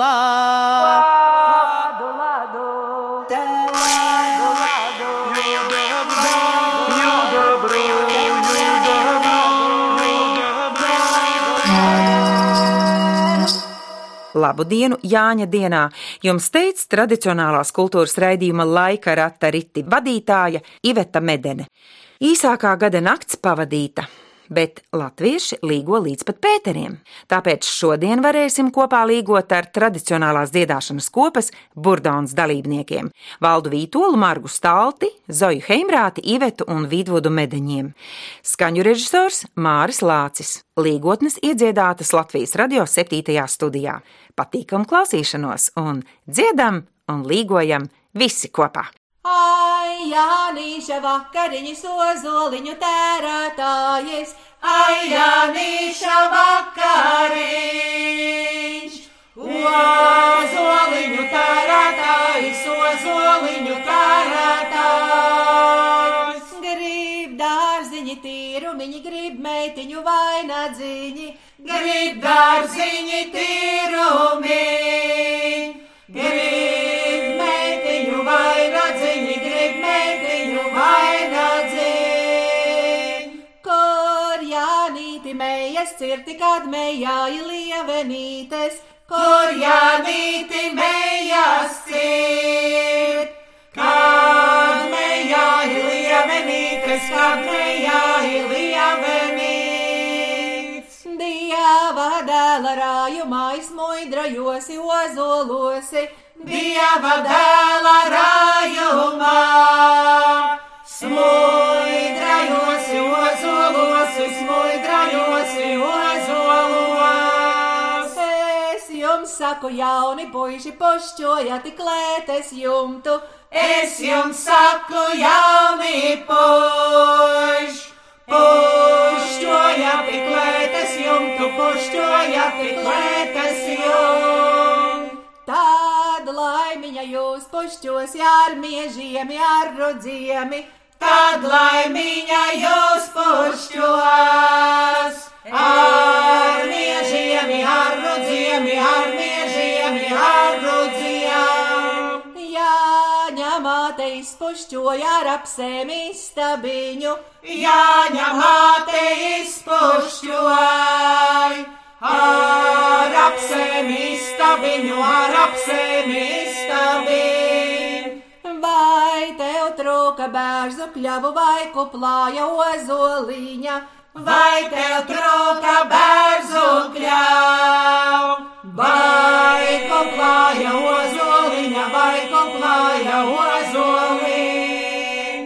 Lādu, lādu, lādu, lādu. Labu dienu Jāņa dienā! Jums teica tradicionālās kultūras raidījuma laika rata riti vadītāja Iveta Medene. Īsākā gada nakts pavadīta, bet latvieši līgo līdz pat pēteriem. Tāpēc šodien varēsim kopā līgot ar tradicionālās dziedāšanas kopas burdaunas dalībniekiem - Valdu Vītolu, Margu Stalti, Zoju Heimrāti, Ivetu un Vidvodu Medeņiem. Skaņu režisors Māris Lācis. Līgotnes iedziedātas Latvijas radio 7. studijā. Patīkam klausīšanos un dziedam un līgojam visi kopā! Ai, Jānīša vakariņas ozoliņu tērētājies, ai, Jānīša vakariņš. Ozoliņu tērētājs, ozoliņu tērētājs. Grib dārziņi tīrumiņi, grib meitiņu vainagdziņi, grib dārziņi tīrumiņi. Grib Mējas cirti, kad mējāja lievenītes, kur Jānīti mējas cirt. Kad mējāja lievenītes, kad mējāja lievenītes. Dieva dēla rājumā izmuidrajosi ozolosi, Dieva dēla rājumā. Smuidrajosi ozolosi, smuidrajosi saku, jauni puiši, pošķojat klētes jumtu. Es jums saku, jauni puiši. Pušķojat klētes jumtu, pušķojat klētes jumtu. Tad laimiņa jūs pušķos ar miežiem, ar rudziemi. Tad laimiņa jūs pušķos ar miežiem, ar rudziemi, ar miežiem, ar rudziemi. Jāņa māte izpušķoja ar apsēm istabiņu. Jāņa māte izpušķoja ar apsēm istabiņu, ar apsēm trūka bērzu kļavu vai kuplāja ozoliņa? Vai tev trūka bērzu kļavu? Vai kuplāja ozoliņa, vai kuplāja ozoliņa?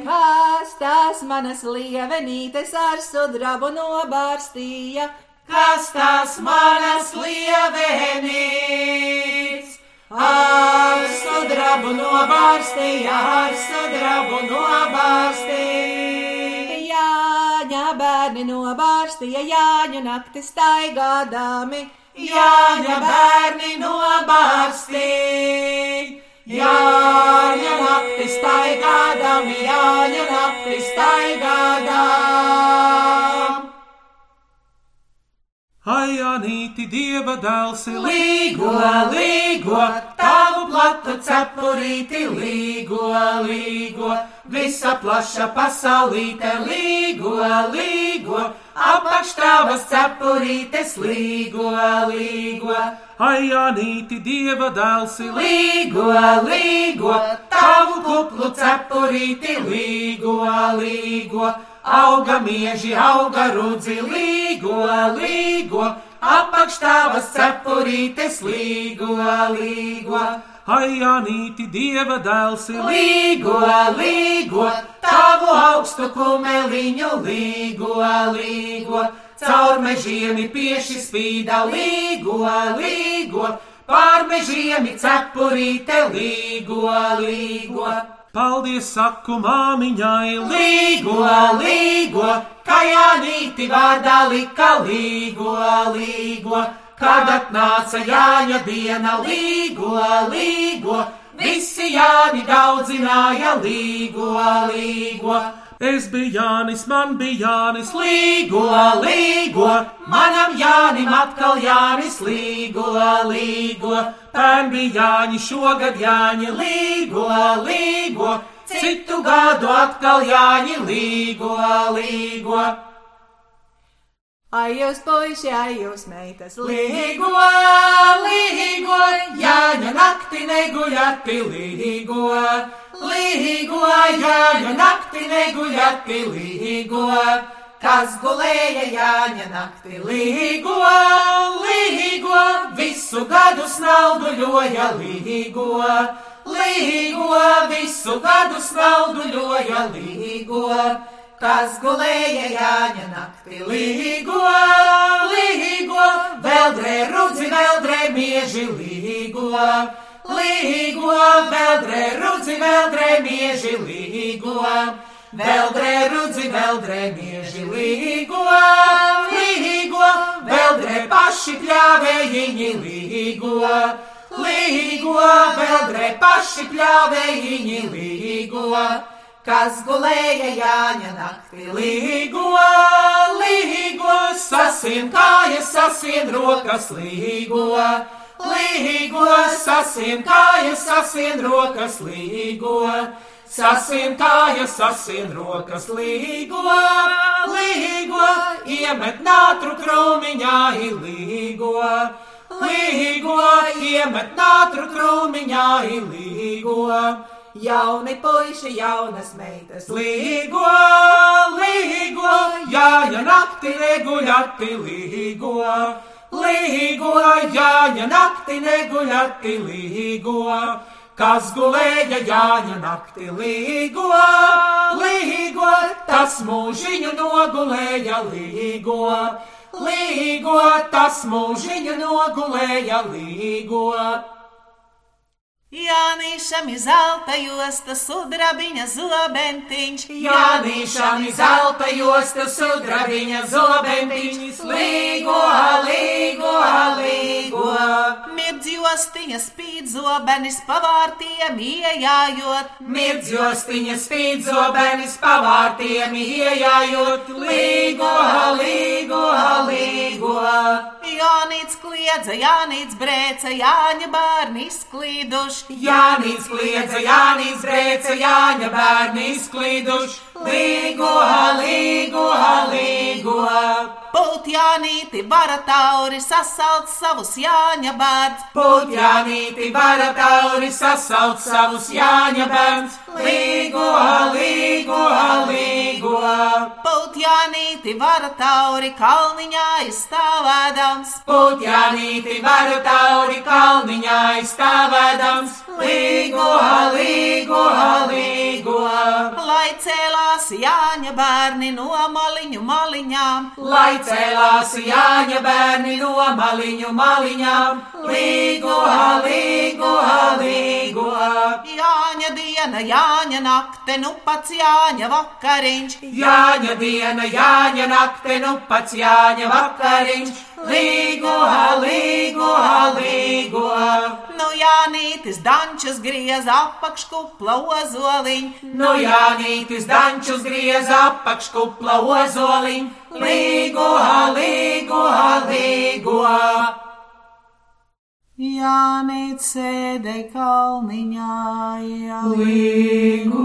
Kas tās manas lievenītes ar sudrabu nobārstīja? Kas tās manas lievenītes? Ar sudrabu nobārstīja, ar sudrabu nobārstīja. Jāņa bērni nobārstīja, Jāņa nakti staigādami. Jāņa bērni nobārstīja. Jāņa nakti staigādami, Jāņa nakti staigādami. Ai, Anīti, dieva dēls, Līgo, līgo, tavu platu cepurīti, līgo, līgo, visa plaša pasaulīte, līgo, līgo, apakštāvas cepurītes, līgo, līgo, ai, Anīti, dieva dēls, līgo, līgo, tavu kuplu cepurīti, līgo, līgo, auga mieži, auga rudzi, līgo, līgo, apakštāvas cepurītes, līgo, līgo. ai, Anīti, dieva dēls, Līgo, līgo, tavu augstu kumeliņu, līgo, līgo, caur mežiem pieši spīda, līgo, līgo, pār mežiem cepurīte, līgo, līgo. Paldies saku māmiņai, Līgo, līgo, kā Jānīti vārdā lika līgo, līgo, kad atnāca Jāņa diena, līgo, līgo, visi Jāni daudzināja līgo, līgo. Es biju Jānis, man bija Jānis, Līgo, līgo, manam Jānim atkal Jānis, līgo, līgo. pērn bija Jāņi, šogad Jāņi, Līgo, līgo, citu gadu atkal Jāņi, līgo, līgo. Ai, jūs puiši, ai, jūs meitas, Līgo, līgo, Jāņa nakti neguļati, līgo, līgo, Jāņa nakti neguļati, līgo. Kas gulēja Jāņa nakti, līgo, līgo, visu gadu snauduļoja, līgo, līgo, visu gadu snauduļoja, līgo. Kas gulēja Jāņa nakti, līgo, līgo, veldrē rudzi, veldrē mieži, līgo, līgo, veldrē rudzi, veldrē mieži, līgo, veldrē rudzi, veldrē mieži, līgo, līgo, veldrē paši pļāvējiņi, līgo, līgo, veldrē paši pļāvējiņi, līgo. Kas gulēja Jāņa naktī, līgo, līgo, sasien kājas, sasien rokas, līgo, līgo, sasien kājas, sasien rokas, līgo, sasien kājas, sasien rokas, līgo, līgo, iemet nātru krūmiņā, līgo, līgo, iemet nātru krūmiņā, līgo. Jauni puiši, jaunas meitas, Līgo, līgo, jāņa nakti neguļati, līgo, līgo, jāņa nakti neguļati, līgo, kas gulēja jāņa nakti, līgo, līgo, tas mūžiņu nogulēja, līgo, līgo, tas mūžiņu nogulēja, līgo. Jānīšam ir zelta josta, sudrabiņa zobentiņš. Jānīšam zelta josta sudrabiņa zobentiņš, līgo, līgo, līgo. Mirdz jostiņa spīd zobenis pavārtiem iejājot. Mirdz jostiņa spīd zobenis pavārtiem iejājot, līgo, līgo, līgo. Jānīts kliedza, Jānīts brēca, Jāņa bērni izklīduši. Jānis kliedza, Jānis brēca, Jāņa bērni izklīduši, līgo, līgo, Būt Jānīti vara tauri sasauc savus Jāņa bērns. Putjānīti vara tauri sasauc savus Jāņa bērns, līgo, līgo, līgo. Būt Jānīti vara tauri kalniņā izstāvēdams. Putjānīti vara tauri kalniņā izstāvēdams, līgo, līgo, līgo. Lai cēlās Jāņa bērni no maliņu maliņām. Lai cēlās Jāņa bērni no maliņu maliņām, līgo, līgo, līgo. Jāņa diena, Jāņa nakte, nu pats Jāņa vakariņš. Jāņa diena, Jāņa nakte, nu pats Jāņa vakariņš, līgo, līgo, līgo. Nu Jānītis dančus griez apakškupla ozoliņ. Nu Jānītis dančus griez apakškupla ozoliņ, līgo, līgo, līgo. Jānīts sēdē kalniņā, jā. Zaļu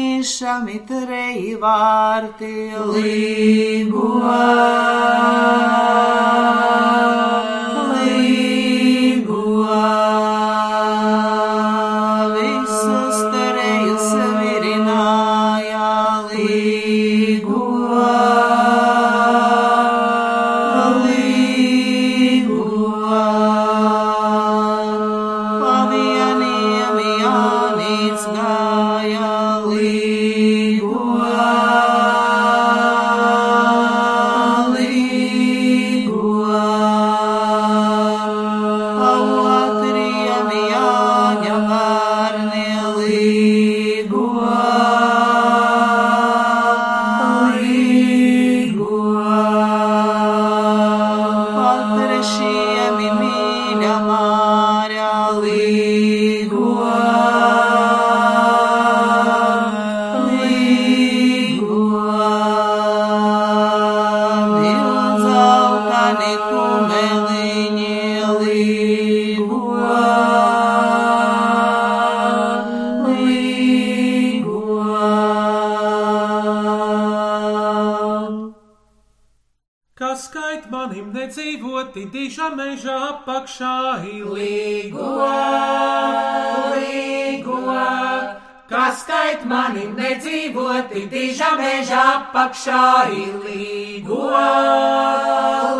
Jānišam it reji Jāņa apakšā Līgo, līgo, kas skait mani nedzīvoti diža meža apakšā līgo,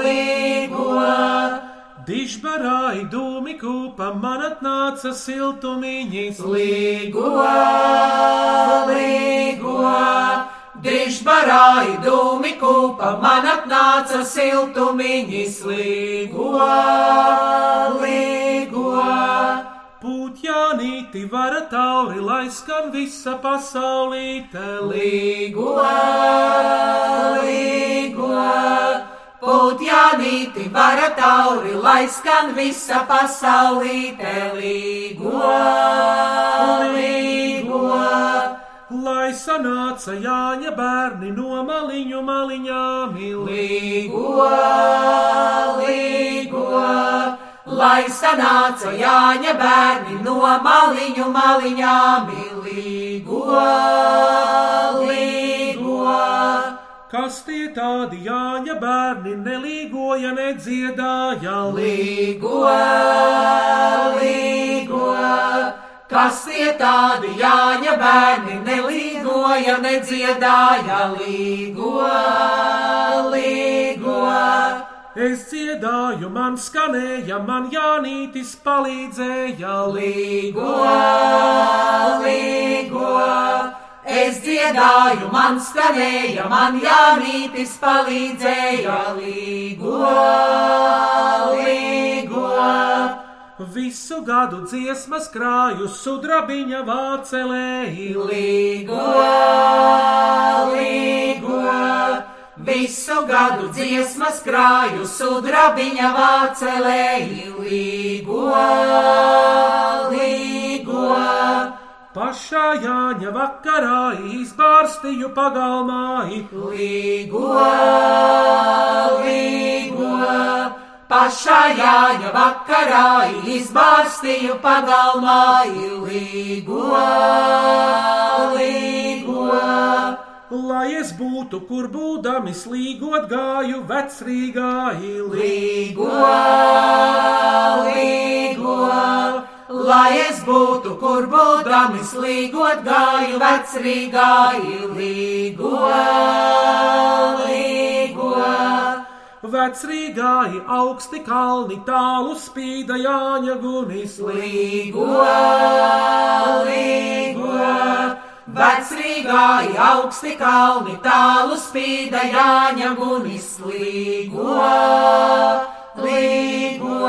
līgo. Dižbarāji dūmi kūpa man atnāca siltumiņas. Līgo, līgo, dižbarāji dūmi kūpa, man atnāca siltumiņas. Līgo, līgo, Pūtjānīti vara tauri, lai skan visa pasaulīte. līgo, līgo, putjanīti vara tauri, lai skan visa pasaulīte. Līgo, līgo. Lai sanāca Jāņa bērni no maliņu maliņām. Līgo, līgo, lai sanāca Jāņa bērni no maliņu maliņām. Līgo, līgo, Kas tie tādi Jāņa bērni nelīgoja, nedziedāja? līgo, līgo, kas tie tādi Jāņa bērni nelīgoja, nedziedāja. Līgo, līgo. Es dziedāju, man skanēja, man Jānītis palīdzēja. Līgo, līgo, es dziedāju, man skanēja, man Jānītis palīdzēja. Līgo, līgo, Visu gadu dziesmas krāju sudrabiņa vācelēji. līgo, līgo, visu gadu dziesmas krāju sudrabiņa vācelēji. Līgo, līgo. Pašā Jāņa vakarā izbārstīju pagalmā. Līgo, līgo, pašā Jāņa vakarā izbārstīju pagalmā. Līgo, līgo, Lai es būtu, kur būdami slīgot gāju vecrīgā ilī. līgo, lai es būtu, kur būdams līgot gāju vecrīgā. Līgo, līgo. Vecrīgāji augsti kalni tālu spīda Jāņa gunis. Līgo, līgo, vecrīgāji augsti kalni, tālu spīda Jāņa gunis. Līgo, līgo,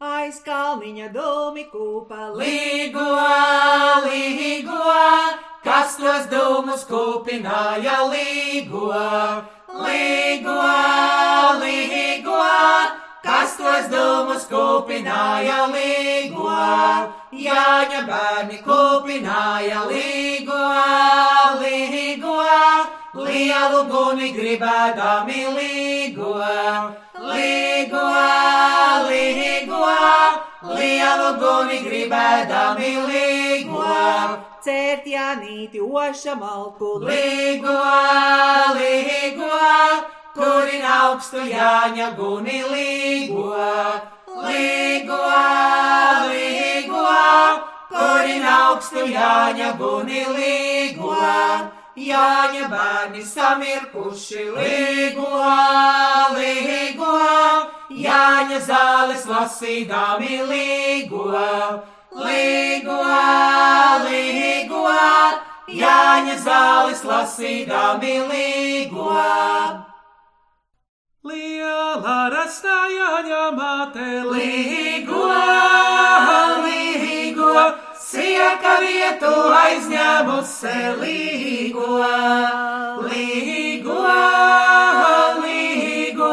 Aiz kalniņa dūmi kūpa līgo, līgo, kas tos dūmus kūpināja. Līgo, līgo, līgo, kas tos dūmus kūpināja. Līgo, Jāņa bērni kūpināja. Līgo, līgo, lielu guni gribēdami līgo, līgo, līgo, lielu guni gribēdami līgo. Cērt Janīti oša malku. Līgo, līgo, kurin augstu Jāņa guni līgo, līgo, līgo, kurin augstu Jāņa guni līgo. Jāņa bērni samirkuši. Līgo, līgo, Jāņa zāles lasīdami līgo, līgo, līgo, Jāņa zāles lasīdami līgo. Liela rasta Jāņa māte Līgo, līgo, sieka vietu aizņēmusi līgo, līgo, līgo,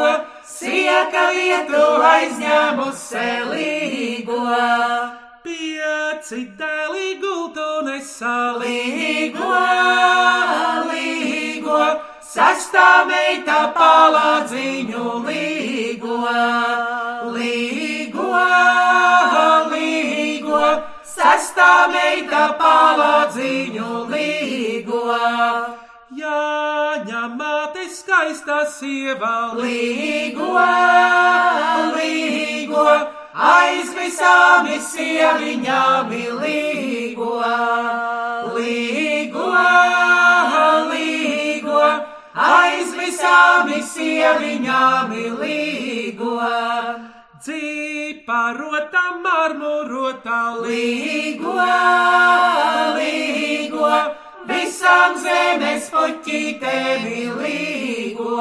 sieka vietu aizņēmusi līgo, Pieci dēli gultu nesalī līgo, līgo, sastā meita palādziņu līgo, līgo, līgo, sastā meita palādziņu līgo. Jāņa māte skaista sieva. Līgo, līgo, aiz visām sieviņām līgo, līgo, līgo, aiz visām sieviņām līgo, Dzīparota marmurota līgo, līgo, visām zemes puķītēm līgo,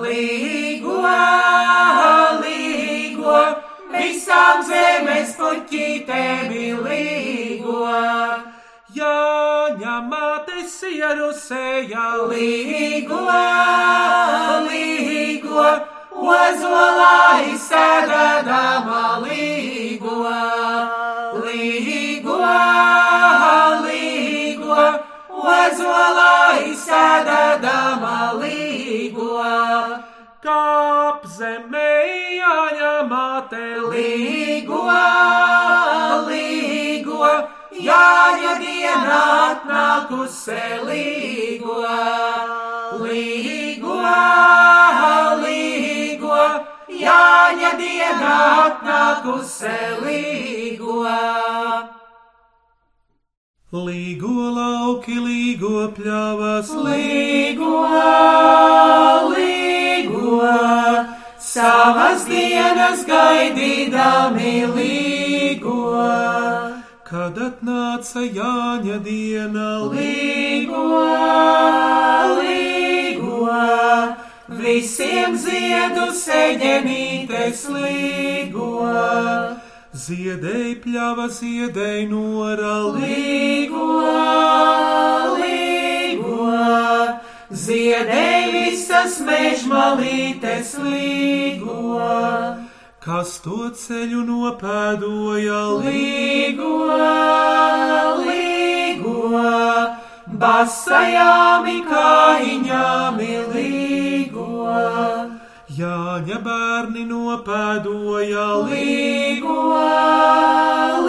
līgo, līgo, visām zemes puķītēm līgo, Jāņa māte sieru sējā līgo, līgo, ozolā izsēdēdama līgo, līgo, līgo, ozolā izsēdēdama līgo. Kāp zemē Jāņa māte Līgo, līgo, jāņa diena atnākusi līgo, līgo, līgo, jāņa diena atnākusi līgo. Līgo lauki, līgo pļavas, Līgo, līgo, savas dienas gaidīdami līgo. kad atnāca Jāņa diena, Līgo, līgo, visiem ziedu seģenītes līgo. ziedēja pļava, ziedēja nora, Līgo, līgo, ziedēja visas mežmalītes līgo. kas to ceļu nopēdoja, Līgo, līgo, basajām kājiņām līgo. Jāņa bērni nopēdoja, Līgo,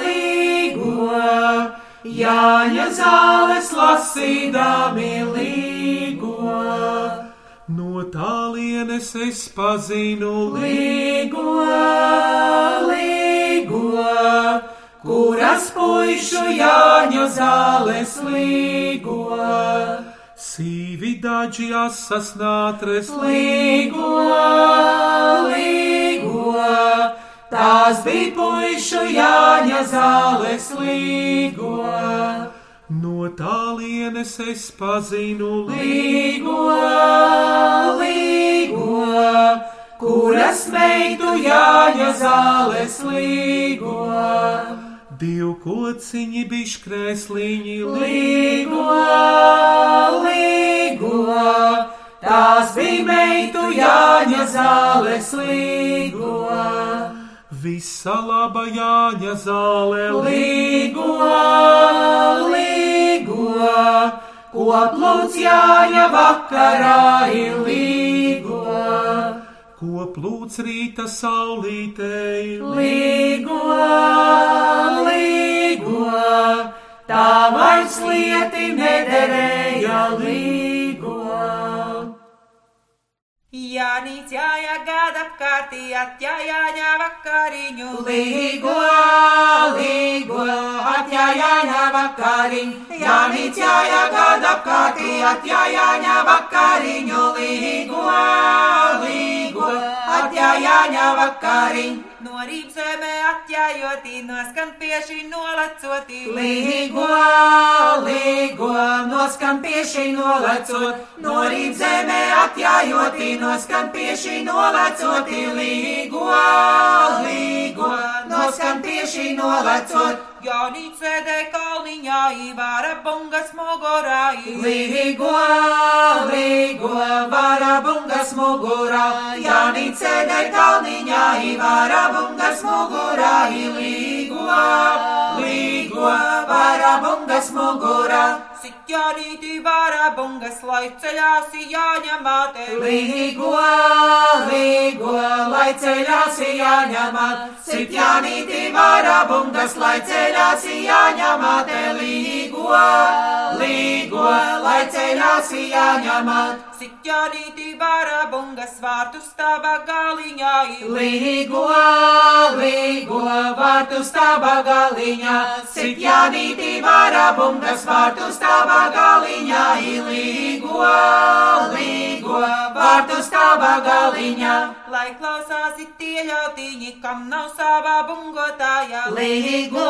līgo, Jāņa zāles lasīdami līgo. no tālienes es pazinu, Līgo, līgo, kuras puišu Jāņa zāles līgo. sīvi daži asas nātres, Līgo, līgo, tās bija puišu Jāņa zāles līgo. no tālienes es pazinu, Līgo, līgo, kuras meitu Jāņa zāles līgo. divkociņi biškrēsliņi, Līgo, līgo, tās bija meitu Jāņa zāles līgo. Visa laba Jāņa zāle, Līgo, līgo, koplūts Jāņa vakarā ir līgo. ko plūc rīta saulītei, Līgo, līgo, tā vairs lieti nederēja līgo. Jānis jāja gada apkārtī, atjājāņā vakariņu. Līgo, līgo, atjājāņā vakariņu. Jānis jāja gada apkārtī, atjājāņā vakariņu. Līgo, līgo, atjājāņā vakariņu. No rīpzemē atjājotī, noskan pieši nolecotī. Līgo, līgo, noskan pieši nolecot, no rīpzemē atjājotī, noskan pieši nolecotī. Līgo, līgo, noskan pieši nolecot. Jānis sēdē kalniņā, īvāra bungas mogorā. Līgo, līgo, vara bungas mugurā, Jānis sēdē kalniņā, īvāra bungas mugurā. Līgo, līgo, vara bungas mugurā. Sitjānīti vāra bungas, lai ceļās jāņem māte. Līgo, līgo, lai ceļās jāņemat, sitjānīti vara bungas, lai ceļās jāņemat, līgo, līgo, lai ceļās jāņemat. Sitjānīti vāra bungas, vārtu stāvā galiņā. Līgo, līgo, vārtu stāvā galiņā, sitjānīti vara bungas, vārtu stāvā galiņā, līgo, līgo, vārtu stāvā galiņā. Lai klausās it tie ļautiņi, kam nav savā bungotāja. Līgo,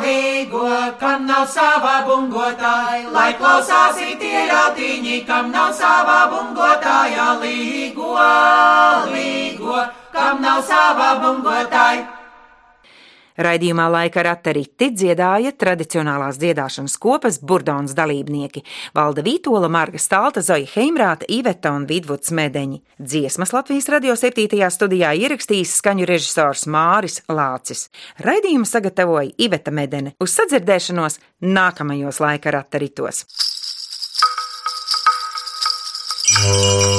līgo, kam nav savā bungotāja, lai klausās tie ļautiņi, kam nav savā bungotāja. Līgo, līgo, kam nav savā bungotāja. Raidījumā laika ratariti dziedāja tradicionālās dziedāšanas kopas burdons dalībnieki - Valda Vītola, Marga Stalta, Zoja Heimrāta, Iveta un Vidvuds Medeņi. Dziesmas Latvijas radio 7. studijā ierakstījis skaņu režisors Māris Lācis. Raidījumu sagatavoja Iveta Medene uz sadzirdēšanos nākamajos laika rataritos. Oh.